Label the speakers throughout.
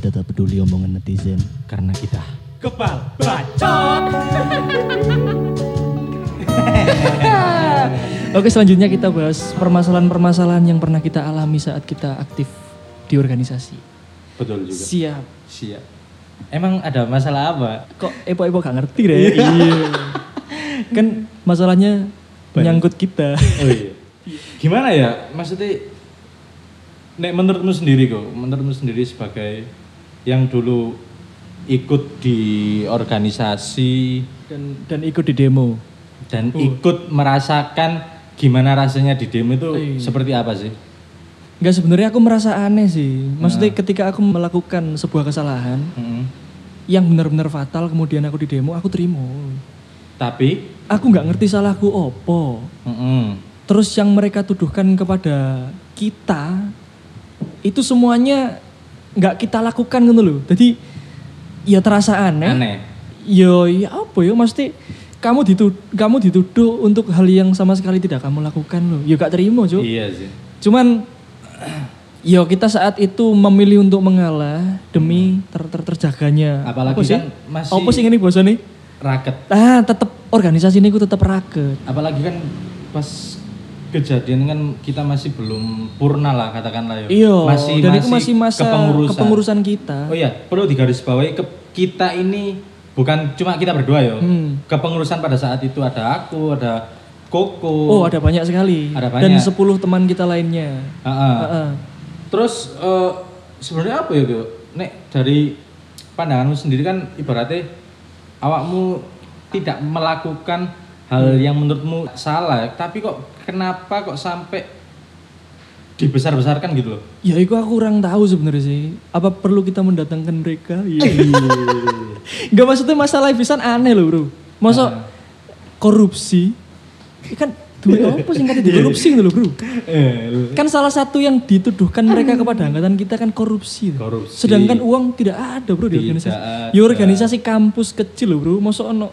Speaker 1: Kita tak peduli omongan netizen.
Speaker 2: Karena kita
Speaker 3: Kebal bacot.
Speaker 4: Oke selanjutnya kita bahas permasalahan-permasalahan yang pernah kita alami saat kita aktif di organisasi.
Speaker 2: betul juga.
Speaker 4: Siap.
Speaker 2: Siap. Emang ada masalah apa?
Speaker 4: Kok epo-epo gak ngerti deh. iya. kan masalahnya menyangkut kita.
Speaker 2: Oh iya. Gimana ya? Maksudnya nek menurutmu sendiri kok, menurutmu sendiri sebagai yang dulu ikut di organisasi
Speaker 4: dan dan ikut di demo.
Speaker 2: dan ikut merasakan gimana rasanya di demo itu
Speaker 4: Iya.
Speaker 2: seperti apa sih?
Speaker 4: Enggak sebenarnya aku merasa aneh sih. Maksudnya ketika aku melakukan sebuah kesalahan
Speaker 2: Mm-mm.
Speaker 4: yang benar-benar fatal kemudian aku di demo, aku terima.
Speaker 2: Tapi
Speaker 4: Aku nggak ngerti salahku opo.
Speaker 2: mm-mm.
Speaker 4: Terus yang mereka tuduhkan kepada kita itu semuanya nggak kita lakukan gitu loh. Jadi ya terasa aneh.
Speaker 2: aneh.
Speaker 4: Yo ya apa ya mesti kamu dituduh, kamu dituduh untuk hal yang sama sekali tidak kamu lakukan loh. Ya gak terima, Cuk.
Speaker 2: Iya sih.
Speaker 4: Cuman yo kita saat itu memilih untuk mengalah demi ter, ter- terjaganya.
Speaker 2: Apalagi
Speaker 4: Apa sih?
Speaker 2: kan masih-
Speaker 4: Apa sih ini bosan nih?
Speaker 2: Raket.
Speaker 4: Ah, tetap organisasi ini ku tetap raket.
Speaker 2: Apalagi kan pas kejadian kan kita masih belum purna lah katakanlah ya.
Speaker 4: Iya,
Speaker 2: Masih
Speaker 4: dan itu masih masa
Speaker 2: kepengurusan.
Speaker 4: kepengurusan kita.
Speaker 2: Oh iya, perlu digarisbawahi ke kita ini bukan cuma kita berdua ya.
Speaker 4: Hmm.
Speaker 2: Kepengurusan pada saat itu ada aku, ada Koko.
Speaker 4: Oh, ada banyak sekali.
Speaker 2: Ada
Speaker 4: Dan
Speaker 2: banyak.
Speaker 4: 10 teman kita lainnya.
Speaker 2: Terus eh, sebenarnya apa ya, Bro? Nek dari pandanganmu sendiri kan ibaratnya awakmu tidak melakukan hal yang menurutmu salah, tapi kok kenapa kok sampai dibesar-besarkan gitu loh?
Speaker 4: Ya itu aku kurang tahu sebenarnya sih. Apa perlu kita mendatangkan mereka? Iya. Gak maksudnya masalah pisan aneh loh bro. Masa korupsi? Ya kan dua apa sih kata korupsi gitu loh bro. Kan salah satu yang dituduhkan mereka kepada angkatan kita kan korupsi.
Speaker 2: Korupsi.
Speaker 4: Sedangkan uang tidak ada bro di
Speaker 2: Tidak
Speaker 4: organisasi.
Speaker 2: ada.
Speaker 4: Ya organisasi kampus kecil loh bro. Masa ono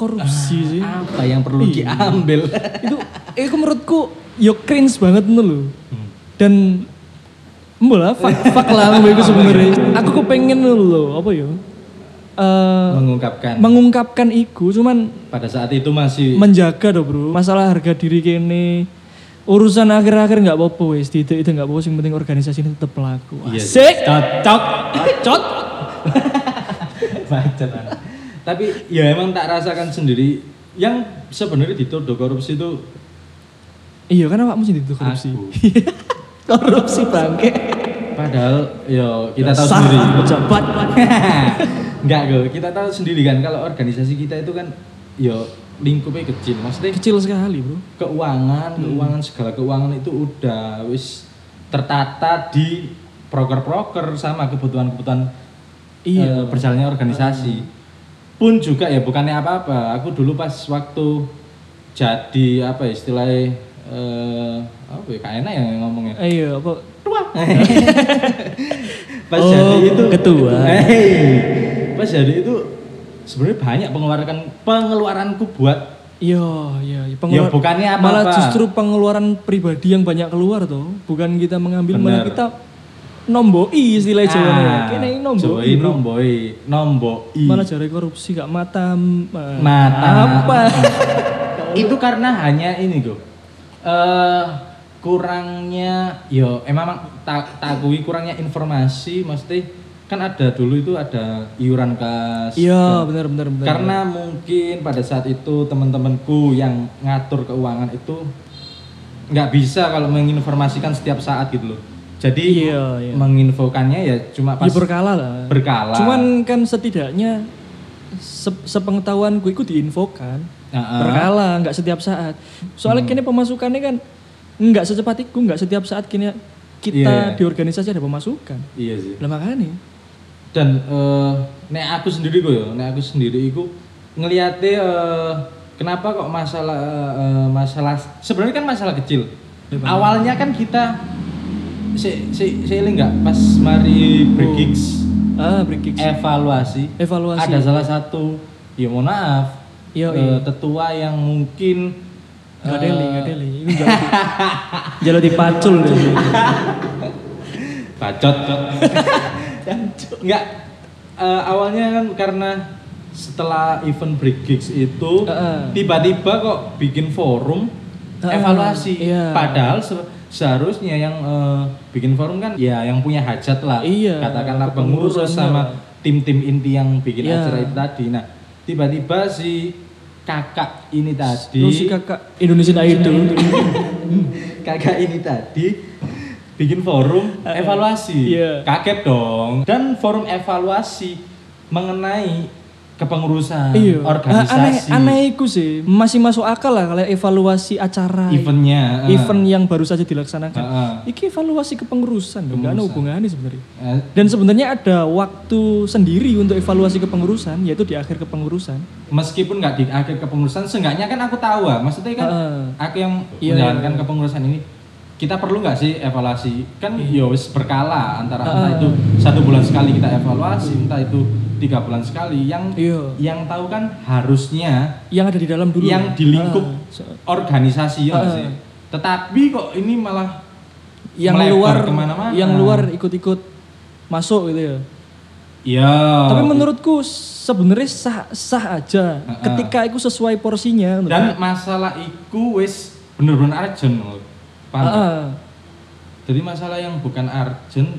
Speaker 4: korupsi sih?
Speaker 2: Apa yang perlu
Speaker 4: Iya.
Speaker 2: diambil?
Speaker 4: itu itu menurutku yo cringe banget nih loh
Speaker 2: Hmm.
Speaker 4: dan Mbak fuck, fuck lah mbak itu sebenarnya aku kepengen loh apa ya eh,
Speaker 2: Mengungkapkan
Speaker 4: mengungkapkan iku cuman
Speaker 2: pada saat itu masih
Speaker 4: menjaga dong bro masalah harga diri kene urusan akhir-akhir nggak apa-apa wes itu itu nggak apa-apa yang penting organisasi ini tetap pelaku
Speaker 2: Iya,
Speaker 4: asik
Speaker 2: cocok.
Speaker 4: cocok
Speaker 2: anak. Tapi ya emang tak rasakan sendiri yang sebenarnya dituduh korupsi itu
Speaker 4: iya kan awakmu sih itu korupsi korupsi bangke
Speaker 2: Padahal ya kita tahu sendiri.
Speaker 4: pejabat
Speaker 2: Enggak kok, kita tahu sendiri kan kalau organisasi kita itu kan ya lingkupnya kecil. Maksudnya
Speaker 4: kecil sekali bro
Speaker 2: keuangan,
Speaker 4: Hmm.
Speaker 2: keuangan segala keuangan itu udah wis tertata di proker-proker sama kebutuhan-kebutuhan
Speaker 4: Iya.
Speaker 2: eh, berjalannya organisasi. Pun juga ya bukannya apa-apa. Aku dulu pas waktu jadi apa ya istilahnya eh apa ya kayak enak ya ngomongnya.
Speaker 4: Iya, apa?
Speaker 2: Pas
Speaker 4: Oh,
Speaker 2: jadi itu
Speaker 4: ketua.
Speaker 2: Hei, pas jadi itu sebenarnya banyak pengeluaran pengeluaranku buat
Speaker 4: Iya, iya, iya.
Speaker 2: Ya, bukannya apa-apa.
Speaker 4: Malah justru pengeluaran pribadi yang banyak keluar tuh, bukan kita mengambil malah
Speaker 2: Bener.
Speaker 4: kita nomboi istilah Jawa.
Speaker 2: Ah,
Speaker 4: Kene nomboi.
Speaker 2: nomboi, nomboi.
Speaker 4: Malah jare korupsi gak matam. eh,
Speaker 2: Mata.
Speaker 4: Apa?
Speaker 2: itu karena hanya ini go. Eh kurangnya yo emang tak takui kurangnya informasi mesti kan ada dulu itu ada iuran kas
Speaker 4: Iya, benar benar benar.
Speaker 2: karena mungkin pada saat itu teman-temanku yang ngatur keuangan itu nggak bisa kalau menginformasikan setiap saat gitu loh jadi
Speaker 4: Iya, iya.
Speaker 2: menginfokannya ya cuma pas
Speaker 4: ya berkala lah.
Speaker 2: berkala
Speaker 4: Cuman kan setidaknya se- sepengetahuanku itu diinfokan.
Speaker 2: Heeh.
Speaker 4: Berkala, nggak setiap saat. Soalnya kini pemasukannya kan nggak secepat itu, nggak setiap saat kini kita
Speaker 2: Iya.
Speaker 4: di organisasi ada pemasukan.
Speaker 2: iya sih
Speaker 4: Lah makanya.
Speaker 2: dan eh nek aku sendiri kok ya nek aku sendiri iku ngeliatnya eh, kenapa kok masalah eh, masalah sebenarnya kan masalah kecil awalnya kan kita si si si ini enggak pas mari break gigs
Speaker 4: Ah, break gigs.
Speaker 2: evaluasi
Speaker 4: Evaluasi.
Speaker 2: ada salah satu ya mohon maaf
Speaker 4: Iya,
Speaker 2: eh,
Speaker 4: iya.
Speaker 2: tetua yang mungkin
Speaker 4: Gak
Speaker 2: eh,
Speaker 4: deli, gak deli. Ini jalo di, jalo dipacul deh.
Speaker 2: bacot Enggak. Eh, awalnya kan karena setelah event break gigs itu tiba-tiba kok bikin forum
Speaker 4: Heeh,
Speaker 2: evaluasi.
Speaker 4: iya.
Speaker 2: Padahal seharusnya yang eh, bikin forum kan ya yang punya hajat lah.
Speaker 4: Iya,
Speaker 2: Katakanlah pengurus sama tim-tim inti yang bikin
Speaker 4: Iya.
Speaker 2: acara itu tadi. Nah, tiba-tiba si kakak ini tadi
Speaker 4: Terus si kakak Indonesian Idol.
Speaker 2: kakak ini tadi bikin forum evaluasi.
Speaker 4: Iya.
Speaker 2: Kaget dong. Dan forum evaluasi mengenai kepengurusan
Speaker 4: Iya.
Speaker 2: organisasi.
Speaker 4: Aneh, aneh iku sih. Masih masuk akal lah kalau evaluasi acara.
Speaker 2: eventnya. eh.
Speaker 4: event yang baru saja dilaksanakan.
Speaker 2: Heeh.
Speaker 4: Iki evaluasi kepengurusan, dong, nggak ada hubungannya sebenarnya.
Speaker 2: Eh,
Speaker 4: Dan sebenarnya ada waktu sendiri untuk evaluasi kepengurusan, yaitu di akhir kepengurusan.
Speaker 2: meskipun nggak di akhir kepengurusan, seenggaknya kan aku tahu ah. Maksudnya kan
Speaker 4: Heeh.
Speaker 2: aku yang
Speaker 4: Iya,
Speaker 2: menjalankan
Speaker 4: iya.
Speaker 2: kepengurusan ini. Kita perlu nggak sih evaluasi? Kan ya wis berkala antara entah itu satu bulan sekali kita evaluasi, entah itu tiga bulan sekali. Yang
Speaker 4: Iya.
Speaker 2: yang tahu kan harusnya
Speaker 4: Yang ada di dalam dulu.
Speaker 2: yang di lingkup
Speaker 4: Ah, so-
Speaker 2: organisasi ya
Speaker 4: Ah.
Speaker 2: sih. Tetapi kok ini malah
Speaker 4: yang luar
Speaker 2: ke mana-mana.
Speaker 4: yang luar ikut-ikut masuk gitu ya.
Speaker 2: ya.
Speaker 4: Tapi menurutku sebenarnya sah sah aja
Speaker 2: Heeh.
Speaker 4: ketika itu sesuai porsinya.
Speaker 2: dan masalah iku wis bener-bener urgent loh. Nggak?
Speaker 4: Heeh.
Speaker 2: Jadi masalah yang bukan urgent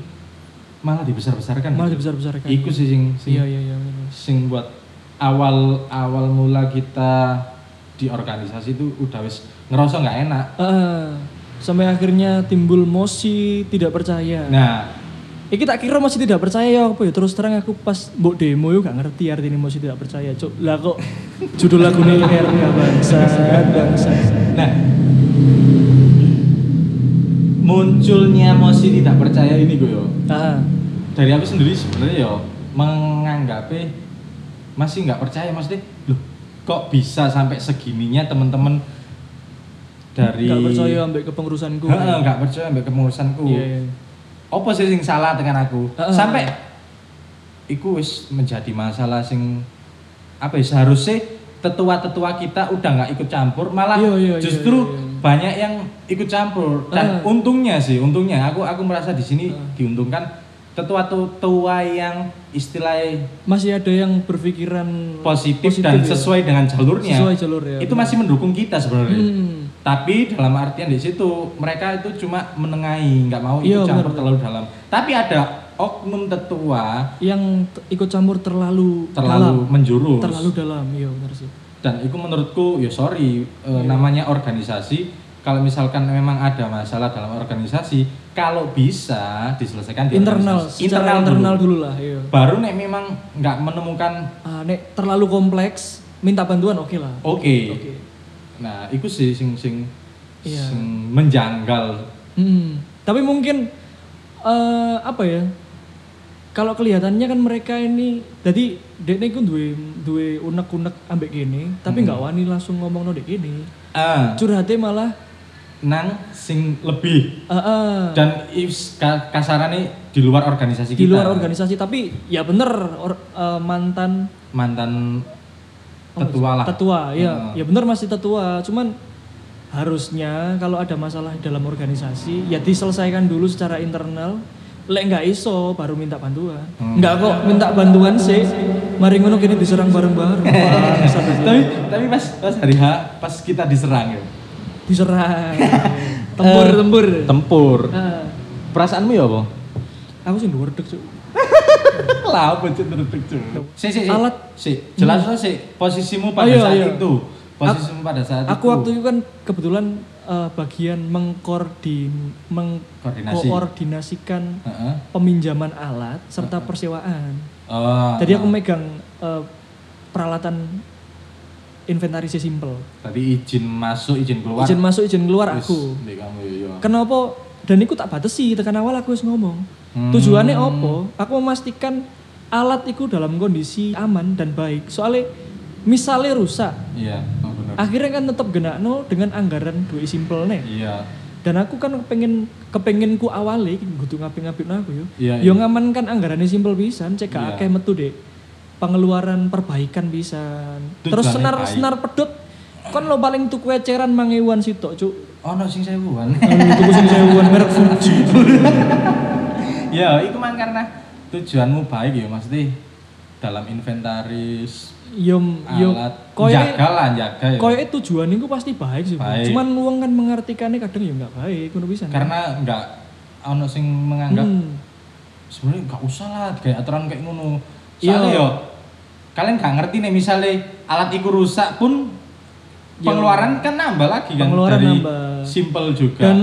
Speaker 2: malah dibesar-besarkan.
Speaker 4: malah
Speaker 2: gitu.
Speaker 4: dibesar-besarkan.
Speaker 2: Iku sih sing sing,
Speaker 4: Iya iya iya.
Speaker 2: sing buat awal awal mula kita di organisasi itu udah wis ngerasa nggak enak.
Speaker 4: Heeh. sampai akhirnya timbul mosi tidak percaya.
Speaker 2: Nah,
Speaker 4: Iki tak kira masih tidak percaya ya apa ya terus terang aku pas mbok demo yuk gak ngerti artinya masih tidak percaya cuk lah kok judul lagunya RK bangsa bangsa
Speaker 2: nah munculnya emosi tidak percaya ini gue yo.
Speaker 4: ah
Speaker 2: Dari aku sendiri sebenarnya yo menganggapnya masih nggak percaya maksudnya loh kok bisa sampai segininya teman-teman dari
Speaker 4: gak percaya ambek kepengurusanku
Speaker 2: nggak percaya ambek kepengurusanku.
Speaker 4: iya iya
Speaker 2: apa sih sing salah dengan aku
Speaker 4: Heeh.
Speaker 2: sampai iku wis menjadi masalah sing apa ya seharusnya tetua-tetua kita udah nggak ikut campur malah
Speaker 4: Iya, iya, iya,
Speaker 2: justru. Banyak yang ikut campur dan
Speaker 4: Heeh.
Speaker 2: untungnya sih untungnya aku aku merasa di sini
Speaker 4: Heeh.
Speaker 2: diuntungkan tetua-tetua yang istilahnya
Speaker 4: masih ada yang berpikiran
Speaker 2: positif, dan
Speaker 4: ya.
Speaker 2: sesuai dengan jalurnya
Speaker 4: Sesuai jalur ya,
Speaker 2: itu
Speaker 4: benar.
Speaker 2: masih mendukung kita sebenarnya
Speaker 4: Hmm.
Speaker 2: tapi dalam artian di situ mereka itu cuma menengahi nggak mau
Speaker 4: Iya,
Speaker 2: ikut campur
Speaker 4: benar.
Speaker 2: terlalu dalam tapi ada oknum tetua
Speaker 4: yang ikut campur terlalu
Speaker 2: terlalu
Speaker 4: dalam.
Speaker 2: menjurus
Speaker 4: terlalu dalam iya benar sih
Speaker 2: dan itu menurutku ya sorry
Speaker 4: Iya.
Speaker 2: namanya organisasi kalau misalkan memang ada masalah dalam organisasi kalau bisa diselesaikan di
Speaker 4: internal secara internal, dulu. lah iya
Speaker 2: baru nek memang nggak menemukan
Speaker 4: ah, nek terlalu kompleks minta bantuan oke lah
Speaker 2: oke
Speaker 4: Oke.
Speaker 2: nah itu sih sing sing
Speaker 4: Iya.
Speaker 2: sing menjanggal
Speaker 4: Hmm, tapi mungkin eh apa ya? Kalau kelihatannya kan mereka ini, jadi dekne ku duwe duwe unek-unek ambek gini, tapi nggak wani langsung ngomong no dek gini.
Speaker 2: ah.
Speaker 4: Curhatnya malah
Speaker 2: nang sing lebih.
Speaker 4: Eh, eh,
Speaker 2: dan kasarannya di luar organisasi
Speaker 4: di
Speaker 2: kita.
Speaker 4: luar organisasi, tapi ya bener or- eh, mantan
Speaker 2: mantan tetua lah.
Speaker 4: Tetua, ya, ya bener masih tetua. Cuman harusnya kalau ada masalah dalam organisasi ya diselesaikan dulu secara internal. Lek nggak iso baru minta bantuan.
Speaker 2: Hmm.
Speaker 4: Nggak kok minta bantuan sih. Mari ngono kini diserang bareng-bareng.
Speaker 2: Tapi tapi pas pas hari H pas kita diserang ya
Speaker 4: diserang. Tempur,
Speaker 2: Eh,
Speaker 4: tempur.
Speaker 2: tempur
Speaker 4: Ah,
Speaker 2: perasaanmu ya apa
Speaker 4: aku sih dhuwur dek, Cuk.
Speaker 2: lah apa cek terus cek si si si
Speaker 4: Alat.
Speaker 2: si jelas si posisimu pada
Speaker 4: Oh, iya,
Speaker 2: saat
Speaker 4: iya.
Speaker 2: itu posisimu pada saat
Speaker 4: Aku
Speaker 2: itu
Speaker 4: waktu itu kan kebetulan eh, bagian mengkoordin
Speaker 2: Koordinasi.
Speaker 4: mengkoordinasikan
Speaker 2: Heeh.
Speaker 4: peminjaman alat serta persewaan.
Speaker 2: oh
Speaker 4: Jadi aku megang eh, peralatan inventarisasi simple.
Speaker 2: tadi izin masuk izin keluar
Speaker 4: Izin masuk, izin keluar
Speaker 2: Wis,
Speaker 4: aku.
Speaker 2: kamu ya
Speaker 4: Kenapa? Dan itu tak batasi, tekan awal aku harus ngomong.
Speaker 2: Hmm.
Speaker 4: Tujuannya apa? Aku memastikan alat itu dalam kondisi aman dan baik. Soalnya misalnya rusak,
Speaker 2: iya benar
Speaker 4: akhirnya kan tetap genakno dengan anggaran duit simple nih.
Speaker 2: iya
Speaker 4: Dan aku kan kepengen kepengen ku awali kudu ngapi-ngapi aku yo.
Speaker 2: Iya,
Speaker 4: Yo
Speaker 2: iya.
Speaker 4: ngamankan anggarannya simple pisan, cek
Speaker 2: Iya.
Speaker 4: akeh metu deh. Pengeluaran perbaikan bisa. Terus senar
Speaker 2: baik.
Speaker 4: senar pedut kan lo paling tuku eceran mangewan sitok, Cuk.
Speaker 2: oh no sing sewuan
Speaker 4: tuku sing sewuan merek Fuji.
Speaker 2: ya itu man karena tujuanmu baik ya maksudnya dalam inventaris
Speaker 4: Yo
Speaker 2: alat
Speaker 4: koyo
Speaker 2: jaga lah jaga ya
Speaker 4: koyo tujuan itu pasti baik sih.
Speaker 2: Baik.
Speaker 4: Cuman wong kan mengartikannya kadang ya nggak baik, ngono bisa.
Speaker 2: karena nggak ono sing menganggap
Speaker 4: Hmm.
Speaker 2: sebenarnya nggak usah lah kayak aturan kayak ngono
Speaker 4: Iya.
Speaker 2: soalnya yo kalian nggak ngerti nih misalnya alat itu rusak pun pengeluaran kan nambah lagi kan
Speaker 4: Pengeluaran
Speaker 2: dari
Speaker 4: nambah.
Speaker 2: simple juga
Speaker 4: dan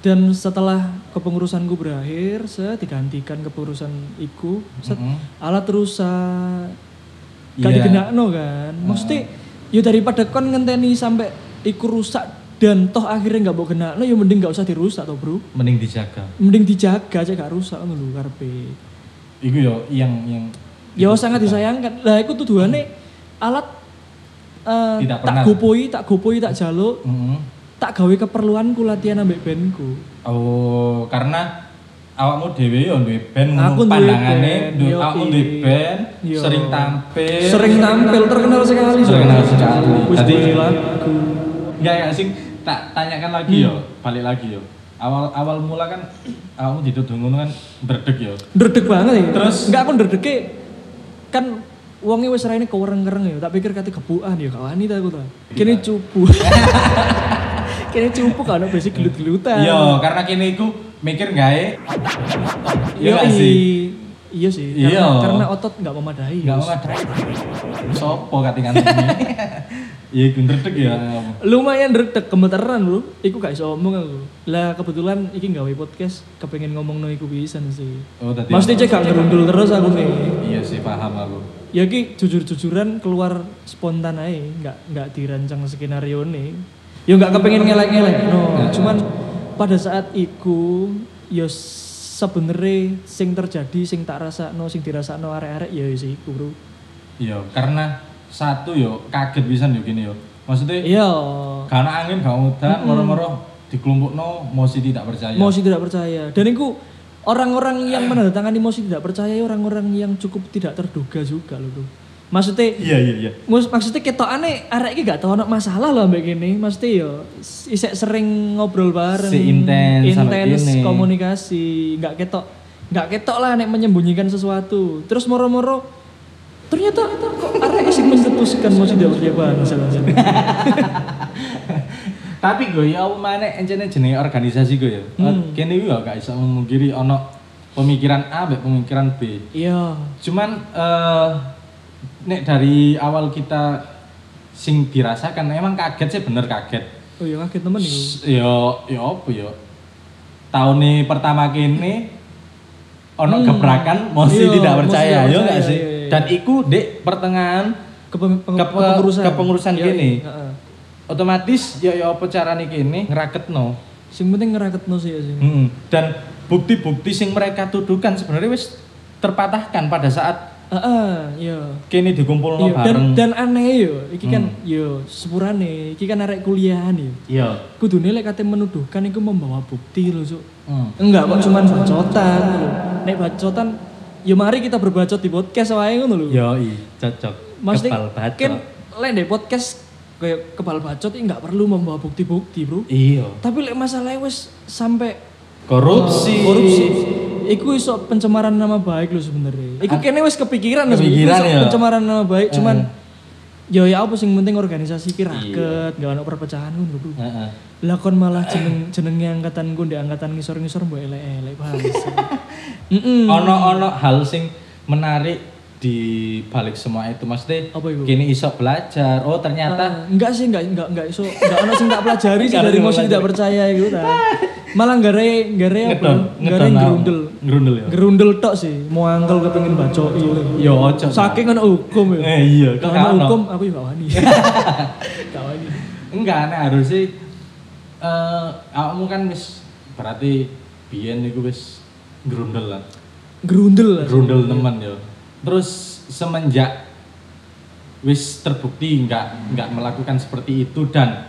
Speaker 4: dan setelah kepengurusanku berakhir, saya digantikan kepengurusan iku, set,
Speaker 2: Mm-mm.
Speaker 4: alat rusak, gak
Speaker 2: Iya.
Speaker 4: digenakno kan. Maksudnya, ya daripada kon ngenteni sampai iku rusak dan toh akhirnya nggak mau genakno, ya mending nggak usah dirusak toh bro.
Speaker 2: mending dijaga
Speaker 4: Mending dijaga aja gak rusak ngono lho karepe.
Speaker 2: itu yo yang yang
Speaker 4: Ya sangat disayangkan. Lah iku tujuannya alat eh,
Speaker 2: Tidak
Speaker 4: tak gopoi, tak gopoi, tak jaluk,
Speaker 2: Mm-mm.
Speaker 4: tak gawe keperluanku latihan ambek bandku.
Speaker 2: Oh, karena awakmu dhewe yo duwe band
Speaker 4: Aku
Speaker 2: pandangane
Speaker 4: band,
Speaker 2: duwe
Speaker 4: iya.
Speaker 2: band sering tampil
Speaker 4: Sering tampil terkenal sekali.
Speaker 2: Terkenal sekali.
Speaker 4: Lagu.
Speaker 2: enggak enggak sing tak tanyakan lagi
Speaker 4: Hmm.
Speaker 2: yo balik lagi yo awal awal mula kan awakmu dituduh ngono kan berdek yo
Speaker 4: Ndredeg banget ya.
Speaker 2: Terus?
Speaker 4: enggak aku ndredege kan wonge wis raine kewereng-kereng ya, tak pikir kate gebukan ya, gak wani ta aku ta. Kene cupu. Kene cupu kan basic gelut-gelutan.
Speaker 2: yo karena kene iku mikir iya
Speaker 4: Yo,
Speaker 2: gak sih
Speaker 4: Iya sih.
Speaker 2: Iya.
Speaker 4: Karena, karena otot nggak memadai.
Speaker 2: enggak mau ada sopo katingan ini iya iku berdek ya
Speaker 4: Lumayan ndredeg gemeteran, Bro. Iku gak iso ngomong aku. Lah kebetulan iki gawe podcast kepengen ngomong no iku pisan sih.
Speaker 2: oh tadi
Speaker 4: Mesti cek gak ngerundul terus aku nih.
Speaker 2: iya sih paham aku
Speaker 4: Ya ki jujur-jujuran keluar spontan aja, nggak nggak dirancang skenario nih. Ya nggak kepengen ngelek-ngelek, no.
Speaker 2: Ya.
Speaker 4: Cuman pada saat iku, ya sebenernya sing terjadi, sing tak rasa no, sing dirasa no arek-arek ya sih iku bro.
Speaker 2: Iya, karena satu yo kaget bisa yo gini yo. Maksudnya
Speaker 4: Iya,
Speaker 2: karena angin gak udan, moro-moro dikelompokno mosi tidak percaya.
Speaker 4: mau sih tidak percaya. Dan iku orang-orang yang menandatangani mosi tidak percaya, orang-orang yang cukup tidak terduga juga loh bro. Maksudnya
Speaker 2: Iya iya iya.
Speaker 4: Maksudnya ketokane arek iki gak tau ono masalah loh mbak gini. Maksudnya yo isek sering ngobrol bareng.
Speaker 2: Si intens
Speaker 4: intens komunikasi, nggak ketok nggak ketok lah nek menyembunyikan sesuatu. Terus moro-moro ternyata kok arek sing mencetuskan mau tidak percaya bangsa.
Speaker 2: Tapi gue ya apa mana encene jenenge organisasi gue ya.
Speaker 4: Hmm.
Speaker 2: Kene iki yo gak iso memungkiri ono pemikiran A mbek pemikiran B.
Speaker 4: Iya.
Speaker 2: Cuman eh nek dari awal kita sing dirasakan emang kaget sih bener kaget.
Speaker 4: Oh iya kaget temen iku.
Speaker 2: Yo yo apa yo. Tahun nih pertama kini ono
Speaker 4: Hmm.
Speaker 2: gebrakan mesti
Speaker 4: Iya,
Speaker 2: tidak percaya yo gak
Speaker 4: percaya,
Speaker 2: sih?
Speaker 4: iya, iya.
Speaker 2: Dan iku dek pertengahan
Speaker 4: Kepe- peng-
Speaker 2: Kepe-
Speaker 4: kepengurusan.
Speaker 2: kepengurusan
Speaker 4: Iya,
Speaker 2: gini.
Speaker 4: iya, heeh.
Speaker 2: otomatis ya ya apa carane kini ngeraketno.
Speaker 4: Sing penting ngeraketno sih ya sing.
Speaker 2: Hmm. Dan bukti-bukti sing mereka tuduhkan sebenarnya wis terpatahkan pada saat
Speaker 4: Heeh, iya.
Speaker 2: kini dikumpulno
Speaker 4: Iya, dan
Speaker 2: bareng.
Speaker 4: dan aneh yo, iki kan
Speaker 2: Hmm.
Speaker 4: yo sepurane, iki kan arek kuliahan yo.
Speaker 2: Iya.
Speaker 4: Kudune lek kate menuduhkan iku membawa bukti lho, Cuk.
Speaker 2: Hmm.
Speaker 4: Enggak kok cuman bacotan lho. Nek bacotan ya mari kita berbacot di podcast wae ngono lho.
Speaker 2: Yo i cocok.
Speaker 4: Mesti
Speaker 2: Kepal bacot.
Speaker 4: kan lek di podcast kayak kepal bacot ini enggak perlu membawa bukti-bukti, Bro.
Speaker 2: Iya.
Speaker 4: Tapi lek masalahnya wis sampai
Speaker 2: Korupsi.
Speaker 4: korupsi Iku iso pencemaran nama baik lo sebenarnya. Iku kene wis kepikiran lho,
Speaker 2: Kepikiran ya.
Speaker 4: Pencemaran nama baik,
Speaker 2: Eh.
Speaker 4: cuman ya ya apa sing penting organisasi ki raket, gak ono perpecahan ngono lho.
Speaker 2: Heeh.
Speaker 4: Lah kon malah jeneng jenenge angkatanku di angkatan ngisor-ngisor mbok elek-elek bangsa. Heeh.
Speaker 2: Ono-ono hal sing menarik di balik semua itu maksudnya
Speaker 4: Apa itu?
Speaker 2: kini iso belajar oh ternyata
Speaker 4: enggak sih, enggak enggak enggak iso, enggak ono sing tak pelajari sih
Speaker 2: Enggak
Speaker 4: dari
Speaker 2: pelajari.
Speaker 4: tidak percaya iku ta. Malah gare gare apa? Gare gerundel.
Speaker 2: ngerundel ya
Speaker 4: Gerundel tok sih, mau angkel kepengin bacoi.
Speaker 2: yo ojo
Speaker 4: Saking ono hukum ya.
Speaker 2: eh iya
Speaker 4: Kalau hukum aku juga wani. Gak wani.
Speaker 2: enggak nah harus sih eh awakmu kan wis berarti biyen niku wis gerundel lah
Speaker 4: Gerundel
Speaker 2: gerundel teman yo terus semenjak wis terbukti nggak nggak melakukan seperti itu dan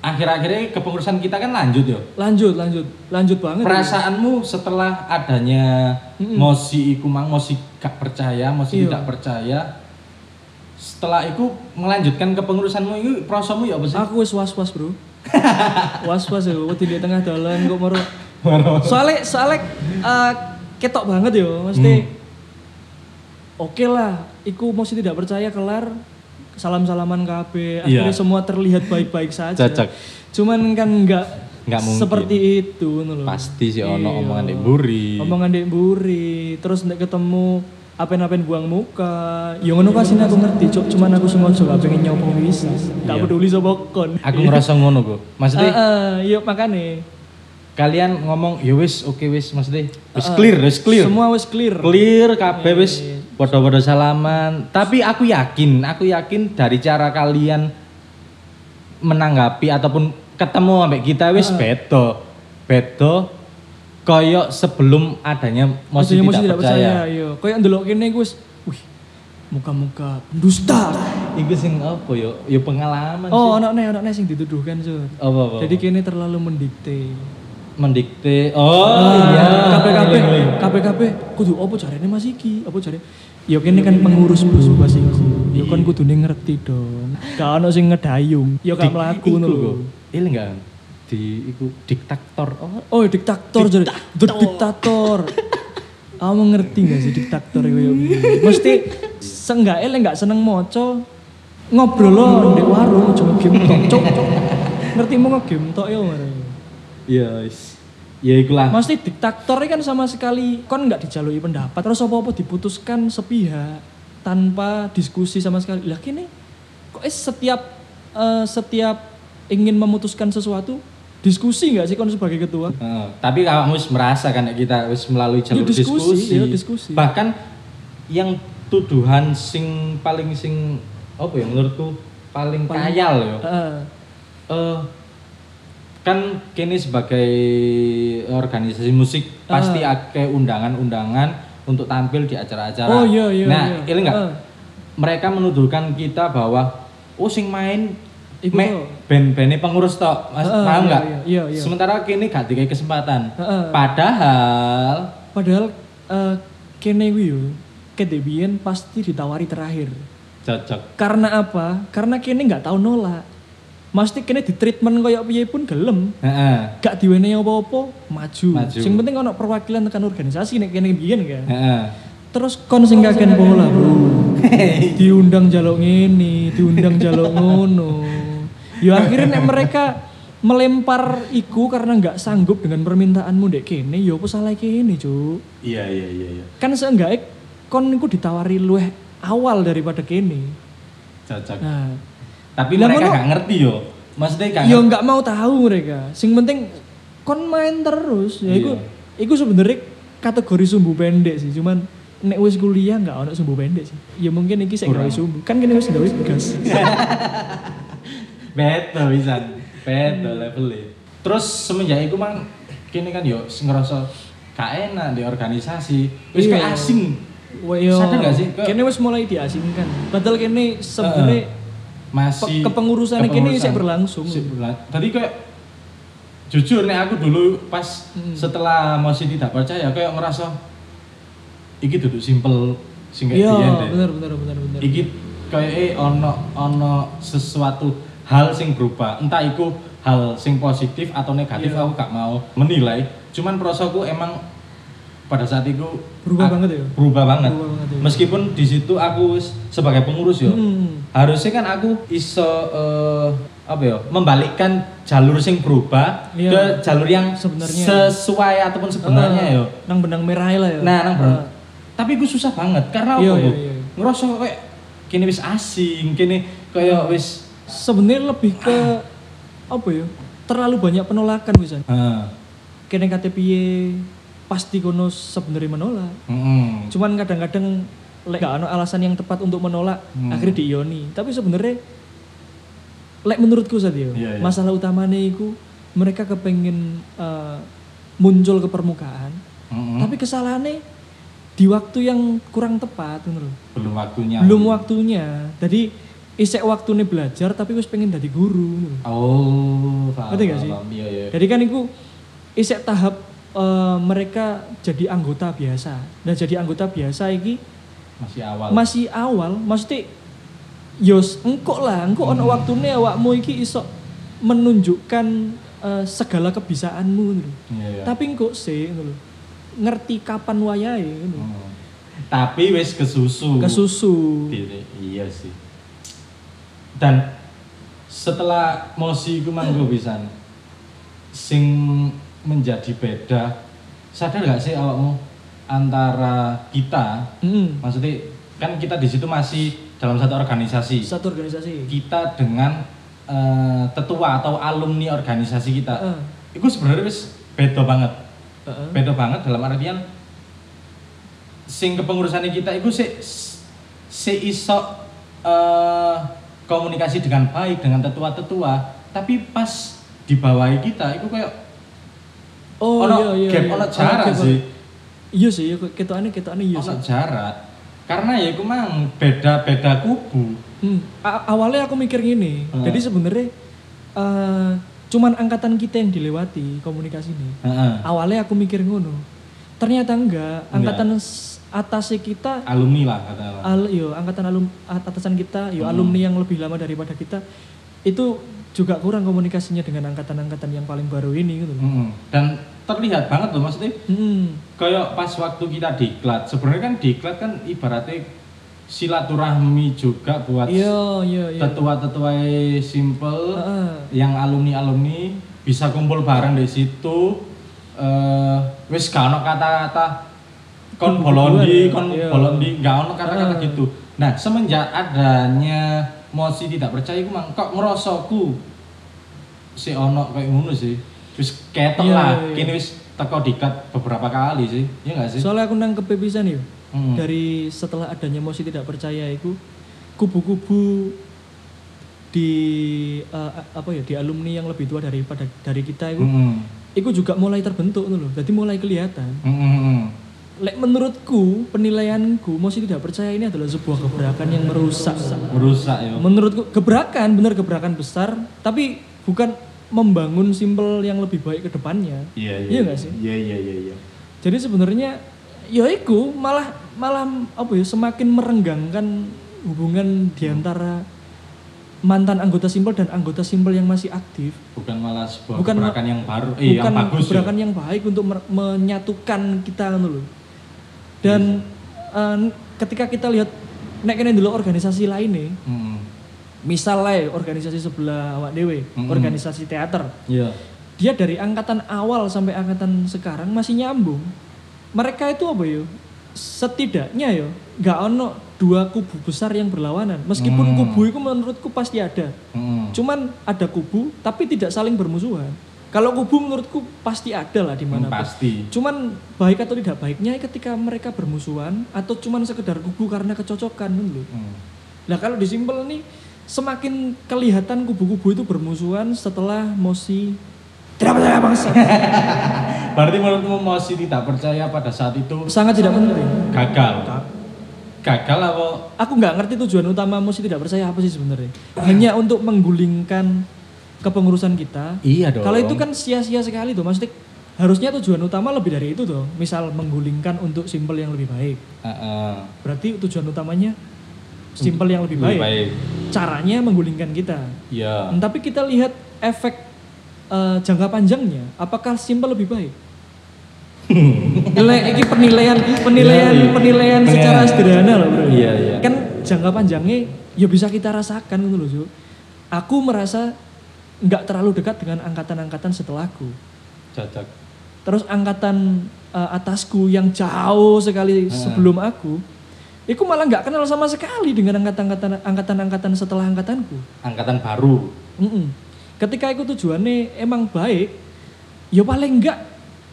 Speaker 2: akhir-akhirnya kepengurusan kita kan lanjut yo
Speaker 4: Lanjut, lanjut. Lanjut banget.
Speaker 2: perasaanmu setelah adanya
Speaker 4: Mm-mm.
Speaker 2: mosi iku mang mosi gak percaya mosi
Speaker 4: Iya.
Speaker 2: tidak percaya setelah itu melanjutkan kepengurusanmu itu prosomu ya apa sih?
Speaker 4: Aku wis was-was, Bro. was-was ya, wedi di tengah dalan kok moro. Soalnya soalnya eh, ketok banget yo, mesti
Speaker 2: Hmm.
Speaker 4: Oke lah, iku mesti tidak percaya kelar salam-salaman KB,
Speaker 2: Iya.
Speaker 4: akhirnya semua terlihat baik-baik saja.
Speaker 2: Cocok.
Speaker 4: Cuman kan enggak
Speaker 2: Nggak mungkin.
Speaker 4: seperti itu lho.
Speaker 2: Pasti sih ono
Speaker 4: Iya.
Speaker 2: omongan di buri.
Speaker 4: Omongan dek buri, terus nek ketemu apen-apen buang muka. Ya ngono kasih aku ngerti, cuk. Cuman aku sengaja gak pengen nyopo wis. Gak
Speaker 2: Iya.
Speaker 4: peduli sapa kon.
Speaker 2: Aku ngerasa ngono kok. Maksudnya
Speaker 4: Heeh, yuk makane.
Speaker 2: Kalian ngomong ya wis oke wis maksudnya wis
Speaker 4: Heeh.
Speaker 2: clear wis clear.
Speaker 4: Semua wis clear.
Speaker 2: clear kabeh wis
Speaker 4: Iya,
Speaker 2: padha-padha salaman. Tapi aku yakin, aku yakin dari cara kalian menanggapi ataupun ketemu sampai kita wis beda. Beda koyo sebelum adanya masih tidak,
Speaker 4: tidak
Speaker 2: percaya.
Speaker 4: percaya. Yo, kayak ndelok kene wis wih. Muka-muka pendusta.
Speaker 2: Iku sing apa yo? Yo pengalaman
Speaker 4: Oh,
Speaker 2: sih.
Speaker 4: anak nih, anak nih sing dituduhkan, Sur.
Speaker 2: Apa apa?
Speaker 4: Jadi kene terlalu mendikte.
Speaker 2: Mendikte. Oh iya.
Speaker 4: KPKP, KPKP, kudu apa caranya Mas iki? Apa caranya? Ya kene kan pengurus bos Mas iki. Ya kan kudune ngerti dong. Gak ono sing ngedayung. Ya gak mlaku ngono lho.
Speaker 2: Ini enggak di iku diktator. Oh,
Speaker 4: Oh, diktator jadi. Diktator. Kamu ngerti gak sih diktator itu ya? Mesti seenggaknya lek gak seneng moco ngobrol lo di warung cuma game tok. Ngerti mau nge-game tok ya
Speaker 2: iya. Ya ikulah.
Speaker 4: Mesti diktator kan sama sekali kon nggak dijalui pendapat terus apa-apa diputuskan sepihak tanpa diskusi sama sekali. Lah kini kok is setiap eh, setiap ingin memutuskan sesuatu diskusi nggak sih kon sebagai ketua?
Speaker 2: Heeh, tapi kamu wis merasa kan kita wis melalui jalur
Speaker 4: Ya, diskusi,
Speaker 2: diskusi.
Speaker 4: ya, diskusi.
Speaker 2: Bahkan yang tuduhan sing paling sing apa ya menurutku paling, kayal ya.
Speaker 4: Heeh.
Speaker 2: Eh, kan kini sebagai organisasi musik
Speaker 4: Ah.
Speaker 2: pasti akeh undangan-undangan untuk tampil di acara-acara.
Speaker 4: Oh, iya, iya,
Speaker 2: Nah,
Speaker 4: iya.
Speaker 2: ini enggak
Speaker 4: Ah.
Speaker 2: mereka menuduhkan kita bahwa oh sing main me, band-bandnya pengurus tok, Mas,
Speaker 4: Ah,
Speaker 2: paham
Speaker 4: iya,
Speaker 2: nggak?
Speaker 4: iya, iya, iya.
Speaker 2: Sementara kini gak dikai kesempatan.
Speaker 4: Ah, ah.
Speaker 2: Padahal
Speaker 4: Padahal eh, kene gue yo kedebien pasti ditawari terakhir.
Speaker 2: cocok.
Speaker 4: Karena apa? Karena kene nggak tahu nolak. Mesti kene di treatment kayak piye pun gelem.
Speaker 2: Heeh.
Speaker 4: Gak diwenehi apa-apa, maju.
Speaker 2: Maju.
Speaker 4: Sing penting ono perwakilan tekan organisasi nek kene biyen kan.
Speaker 2: Heeh.
Speaker 4: Terus kon sing kaken bola, Bro. diundang jaluk ngene, diundang jaluk ngono. Ya akhirnya nek mereka melempar iku karena nggak sanggup dengan permintaanmu dek kene, ya apa salah kene, Cuk.
Speaker 2: Iya iya iya iya.
Speaker 4: Kan seenggaknya kon iku ditawari luweh awal daripada kene.
Speaker 2: Cocok.
Speaker 4: Nah,
Speaker 2: Tapi
Speaker 4: Lah,
Speaker 2: mereka gak ngerti yo. Maksudnya gak
Speaker 4: ya
Speaker 2: ngerti.
Speaker 4: nggak mau tahu mereka. Sing penting kon main terus. Ya iku
Speaker 2: Iya.
Speaker 4: iku sebenarnya kategori sumbu pendek sih. Cuman nek wis kuliah nggak ono sumbu pendek sih. Ya mungkin iki sing gawe sumbu. Kan kene wis gawe gas.
Speaker 2: Beda bisa. Beda levelnya. Terus semenjak itu mang kini kan yo ngerasa gak enak di organisasi. Wis
Speaker 4: Iya.
Speaker 2: kayak asing.
Speaker 4: Wah, yo.
Speaker 2: Sadar gak sih? Ke-
Speaker 4: Kene wis mulai diasingkan. Padahal kene sebenarnya
Speaker 2: Masih
Speaker 4: Pe- kepengurusan ini
Speaker 2: kepengurusan.
Speaker 4: sih berlangsung.
Speaker 2: Tadi kayak jujur nih aku dulu pas
Speaker 4: Hmm.
Speaker 2: setelah masih tidak percaya kayak ngerasa iki duduk simple sing kayak
Speaker 4: Iya, bener bener bener bener.
Speaker 2: Iki kayak eh ono ono sesuatu hal sing berubah. Entah itu hal sing positif atau negatif
Speaker 4: Iya.
Speaker 2: aku gak mau menilai. Cuman prosoku emang pada saat itu
Speaker 4: Berubah
Speaker 2: aku-
Speaker 4: banget ya?
Speaker 2: Berubah banget.
Speaker 4: Berubah banget ya.
Speaker 2: Meskipun di situ aku sebagai pengurus yo.
Speaker 4: Hmm.
Speaker 2: Harusnya kan aku iso eh, apa ya? Membalikkan jalur sing berubah
Speaker 4: Iya.
Speaker 2: ke jalur yang
Speaker 4: Sebenarnya.
Speaker 2: sesuai ataupun sebenarnya
Speaker 4: Ah,
Speaker 2: yo.
Speaker 4: Nang benang merah lah ya.
Speaker 2: Nah, nang bro.
Speaker 4: Ah.
Speaker 2: Tapi gue susah banget karena
Speaker 4: Iya,
Speaker 2: apa?
Speaker 4: iya, iya.
Speaker 2: Ngerasa kayak kini wis asing, kini kayak wis
Speaker 4: Sebenarnya lebih ke apa ya? Terlalu banyak penolakan misalnya.
Speaker 2: Heeh.
Speaker 4: Kene KTP pasti kono sebenarnya menolak.
Speaker 2: Heeh.
Speaker 4: Cuman kadang-kadang lek gak ada alasan yang tepat untuk menolak,
Speaker 2: Hmm.
Speaker 4: akhirnya diioni. Tapi sebenarnya lek menurutku saja
Speaker 2: Iya, iya.
Speaker 4: masalah utamanya itu mereka kepengen eh, muncul ke permukaan,
Speaker 2: Heeh.
Speaker 4: tapi kesalahannya di waktu yang kurang tepat, lho.
Speaker 2: belum waktunya.
Speaker 4: belum waktunya. Jadi isek waktunya belajar tapi wis pengen jadi guru.
Speaker 2: Oh, paham.
Speaker 4: Ngerti gak sih?
Speaker 2: paham. Iya, iya.
Speaker 4: Jadi kan itu isek tahap eh, mereka jadi anggota biasa. Dan jadi anggota biasa iki
Speaker 2: Masih awal.
Speaker 4: masih awal, mesti yos engkok lah, engkok ono
Speaker 2: Hmm.
Speaker 4: waktune awakmu iki iso menunjukkan eh, segala kebisaanmu ngono lho.
Speaker 2: Iya, iya.
Speaker 4: Tapi engkok sih lho. ngerti kapan wayahe ngono.
Speaker 2: Hmm. Tapi wis kesusu.
Speaker 4: Kesusu.
Speaker 2: Iya, sih. Dan setelah mosi iku manggo pisan sing menjadi beda sadar gak sih awakmu antara kita
Speaker 4: Mm.
Speaker 2: maksudnya kan kita di situ masih dalam satu organisasi
Speaker 4: Satu organisasi.
Speaker 2: kita dengan eh, tetua atau alumni organisasi kita
Speaker 4: Heeh.
Speaker 2: itu sebenarnya wis beda banget
Speaker 4: Heeh.
Speaker 2: beda banget dalam artian sing kepengurusan kita itu si si iso eh, komunikasi dengan baik dengan tetua-tetua tapi pas di bawah kita itu kayak
Speaker 4: Oh
Speaker 2: ono
Speaker 4: iya iya.
Speaker 2: gap
Speaker 4: iya.
Speaker 2: ono jarak sih
Speaker 4: Iya sih, iya ketokane ketokane iya
Speaker 2: ono
Speaker 4: sih.
Speaker 2: jarak karena ya itu mang beda-beda kubu
Speaker 4: Hmm. A- awalnya aku mikir gini.
Speaker 2: Hmm.
Speaker 4: Jadi sebenarnya eh, cuman angkatan kita yang dilewati komunikasi ini.
Speaker 2: Heeh.
Speaker 4: Awalnya aku mikir ngono. Ternyata enggak,
Speaker 2: Enggak.
Speaker 4: angkatan s- atasnya kita
Speaker 2: alumni lah katakanlah
Speaker 4: al yo angkatan alum at- atasan kita yo
Speaker 2: Hmm.
Speaker 4: alumni yang lebih lama daripada kita itu juga kurang komunikasinya dengan angkatan-angkatan yang paling baru ini gitu.
Speaker 2: Mm-mm. dan terlihat banget loh maksudnya
Speaker 4: Hmm.
Speaker 2: kayak pas waktu kita diklat sebenarnya kan diklat kan ibaratnya silaturahmi juga buat
Speaker 4: Iya, iya, iya.
Speaker 2: tetua-tetua simple
Speaker 4: Heeh.
Speaker 2: yang alumni-alumni bisa kumpul bareng di situ eh wis gak ono kata-kata kon bolondi, kon
Speaker 4: Iya.
Speaker 2: bolondi, gak ono kata-kata
Speaker 4: Heeh.
Speaker 2: gitu. Nah, semenjak adanya mosi tidak percaya iku mang kok ngerosoku si ono kayak ngono sih. Wis ketok
Speaker 4: Iya,
Speaker 2: lah,
Speaker 4: iya, iya.
Speaker 2: kini wis teko dikat beberapa kali sih. Iya gak sih?
Speaker 4: Soalnya aku nangkep pisan yo.
Speaker 2: Hmm.
Speaker 4: Dari setelah adanya mosi tidak percaya itu kubu-kubu di eh, apa ya di alumni yang lebih tua daripada dari kita itu
Speaker 2: Mm-mm.
Speaker 4: itu juga mulai terbentuk tuh loh. Jadi mulai kelihatan.
Speaker 2: Mm-mm.
Speaker 4: Lek menurutku penilaianku mosi tidak percaya ini adalah sebuah gebrakan yang merusak.
Speaker 2: Merusak ya.
Speaker 4: Menurutku gebrakan bener gebrakan besar tapi bukan membangun simpel yang lebih baik ke depannya.
Speaker 2: Iya,
Speaker 4: Iya nggak sih?
Speaker 2: Iya, iya, iya, iya.
Speaker 4: Jadi sebenarnya ya iku malah malah apa ya semakin merenggangkan hubungan di antara mantan anggota simpel dan anggota simpel yang masih aktif.
Speaker 2: Bukan malah sebuah
Speaker 4: Bukan
Speaker 2: gebrakan yang baru, eh yang
Speaker 4: Bukan
Speaker 2: bagus. ya.
Speaker 4: gebrakan yang baik untuk menyatukan kita loh. Dan eh, ketika kita lihat nek kene dulu organisasi lain nih,
Speaker 2: Mm.
Speaker 4: misal lah ya, organisasi sebelah awak dewe,
Speaker 2: Mm-mm.
Speaker 4: organisasi teater.
Speaker 2: Iya.
Speaker 4: dia dari angkatan awal sampai angkatan sekarang masih nyambung. Mereka itu apa yo? Setidaknya yo, nggak ono dua kubu besar yang berlawanan. Meskipun
Speaker 2: Hmm.
Speaker 4: kubu itu menurutku pasti ada.
Speaker 2: Mm.
Speaker 4: Cuman ada kubu tapi tidak saling bermusuhan. Kalau kubu menurutku pasti ada lah di mana
Speaker 2: Hmm, pasti.
Speaker 4: Cuman baik atau tidak baiknya ketika mereka bermusuhan atau cuman sekedar kubu karena kecocokan dulu.
Speaker 2: Mm.
Speaker 4: Nah kalau disimpel nih semakin kelihatan kubu-kubu itu bermusuhan setelah Mosi tidak percaya bangsa.
Speaker 2: Berarti menurutmu masih tidak percaya pada saat itu
Speaker 4: Sangat tidak penting.
Speaker 2: gagal. Gagal apa?
Speaker 4: Aku nggak ngerti tujuan utama Mosi tidak percaya apa sih sebenarnya. Hanya untuk menggulingkan kepengurusan kita.
Speaker 2: Iya dong.
Speaker 4: Kalau itu kan sia-sia sekali tuh. Maksudnya harusnya tujuan utama lebih dari itu tuh. Misal menggulingkan untuk simpel yang lebih baik.
Speaker 2: Heeh.
Speaker 4: Berarti tujuan utamanya simpel yang lebih,
Speaker 2: Lebih
Speaker 4: baik.
Speaker 2: baik.
Speaker 4: Caranya menggulingkan kita.
Speaker 2: Iya.
Speaker 4: Hmm, Tapi kita lihat efek eh, jangka panjangnya, apakah simpel lebih baik? Nilai ini penilaian penilaian
Speaker 2: Iya, iya.
Speaker 4: penilaian secara sederhana loh bro.
Speaker 2: Iya, iya.
Speaker 4: Kan jangka panjangnya ya bisa kita rasakan gitu loh. Aku merasa nggak terlalu dekat dengan angkatan-angkatan setelahku.
Speaker 2: Cocok.
Speaker 4: Terus angkatan eh, atasku yang jauh sekali
Speaker 2: Hmm.
Speaker 4: sebelum aku, itu malah nggak kenal sama sekali dengan angkatan-angkatan angkatan-angkatan setelah angkatanku.
Speaker 2: Angkatan baru.
Speaker 4: Mm-mm. Ketika itu tujuannya emang baik, ya paling enggak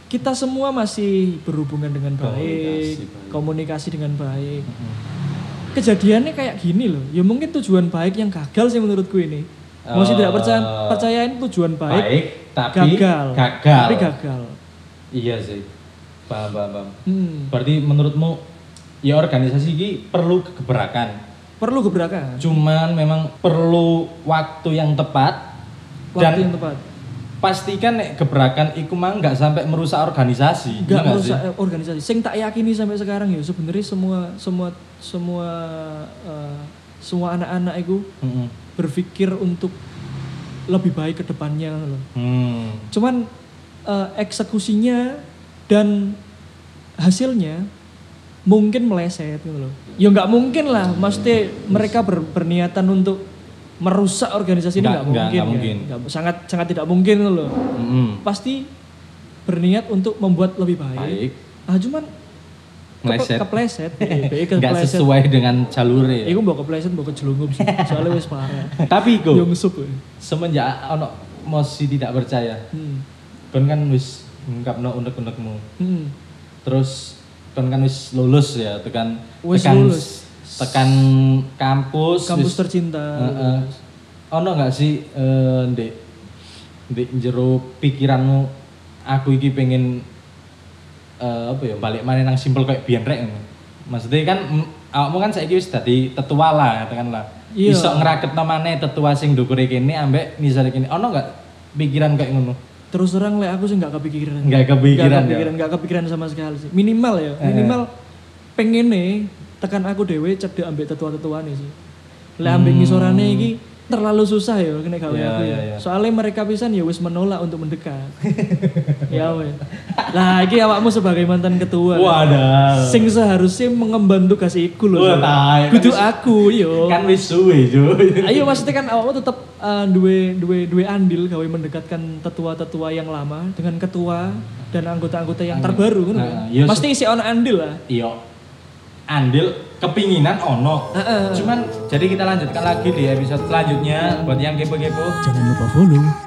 Speaker 4: kita semua masih berhubungan dengan baik,
Speaker 2: Komunikasi baik.
Speaker 4: komunikasi dengan baik. Kejadiannya kayak gini loh, ya mungkin tujuan baik yang gagal sih menurutku ini. Masih tidak percaya
Speaker 2: Eh,
Speaker 4: percayain tujuan baik,
Speaker 2: Baik, tapi
Speaker 4: gagal.
Speaker 2: gagal.
Speaker 4: Tapi gagal.
Speaker 2: Iya sih. Paham, paham, paham.
Speaker 4: Hmm.
Speaker 2: Berarti menurutmu ya organisasi ini perlu kegebrakan.
Speaker 4: Perlu gebrakan.
Speaker 2: Cuman memang perlu waktu yang tepat
Speaker 4: Waktu
Speaker 2: dan
Speaker 4: yang tepat.
Speaker 2: pastikan nek gebrakan iku mang nggak sampai merusak organisasi.
Speaker 4: Enggak
Speaker 2: iya
Speaker 4: merusak
Speaker 2: sih?
Speaker 4: eh, organisasi. Sing tak yakini sampai sekarang ya sebenarnya semua semua semua eh, semua anak-anak itu
Speaker 2: Mm-mm.
Speaker 4: Berpikir untuk lebih baik ke depannya loh.
Speaker 2: Hmm.
Speaker 4: Cuman eh, eksekusinya dan hasilnya mungkin meleset gitu loh. Ya nggak mungkin lah, maksudnya mereka ber- berniatan untuk merusak organisasi ini
Speaker 2: Nggak-
Speaker 4: mungkin.
Speaker 2: nggak
Speaker 4: ya.
Speaker 2: mungkin.
Speaker 4: Sangat sangat tidak mungkin loh.
Speaker 2: Mm-mm.
Speaker 4: Pasti berniat untuk membuat lebih baik.
Speaker 2: Baik.
Speaker 4: Ah cuman Kepleset. Iya, be-
Speaker 2: Nggak
Speaker 4: kepleset.
Speaker 2: sesuai dengan jalur ya.
Speaker 4: Iku mbok kepleset mbok kejelungup sih. Soalnya wis parah.
Speaker 2: Tapi
Speaker 4: ya.
Speaker 2: semenjak ono masih tidak percaya,
Speaker 4: Hmm.
Speaker 2: kon kan wis ngungkapno unek-unekmu.
Speaker 4: Hmm.
Speaker 2: Terus kon kan wis lulus ya, tekan
Speaker 4: Wis
Speaker 2: tekan
Speaker 4: lulus.
Speaker 2: tekan kampus.
Speaker 4: Kampus
Speaker 2: wis-
Speaker 4: tercinta.
Speaker 2: Heeh. ono nggak sih eh, ndek ndek jero pikiranmu aku iki pengen eh, apa ya balik mana nang simpel kayak biyen rek. Maksudnya kan awakmu kan saiki wis dadi tetua lah katakanlah.
Speaker 4: Iya.
Speaker 2: Iso ngraketno maneh tetua sing ndukure kene ambek nisare kene. Ono nggak pikiran kayak ngono?
Speaker 4: Terus terang lek aku sih nggak kepikiran.
Speaker 2: Nggak kepikiran
Speaker 4: Nggak
Speaker 2: ya?
Speaker 4: kepikiran, nggak kepikiran sama sekali sih. Minimal ya, minimal pengen nih tekan aku dewe cedek ambek tetua-tetua nih sih. Lek ambek ngisorane iki terlalu susah ya kena gawe.
Speaker 2: Iya,
Speaker 4: aku ya.
Speaker 2: iya, iya.
Speaker 4: Soalnya mereka pisan ya wis menolak untuk mendekat. ya wes. Lah iki awakmu sebagai mantan ketua.
Speaker 2: Wadah.
Speaker 4: Sing seharusnya mengemban tugas iku
Speaker 2: tai.
Speaker 4: Kudu aku yo.
Speaker 2: Kan wis suwe, cuy.
Speaker 4: Ayo maksudnya kan awakmu tetap uh, duwe duwe duwe andil gawe mendekatkan tetua-tetua yang lama dengan ketua dan anggota-anggota yang terbaru kan.
Speaker 2: Nah, iya,
Speaker 4: Pasti isi ono andil lah.
Speaker 2: Iya. Andil kepinginan ono.
Speaker 4: Heeh.
Speaker 2: Cuman jadi kita lanjutkan lagi di episode selanjutnya buat yang kepo-kepo.
Speaker 1: Jangan lupa follow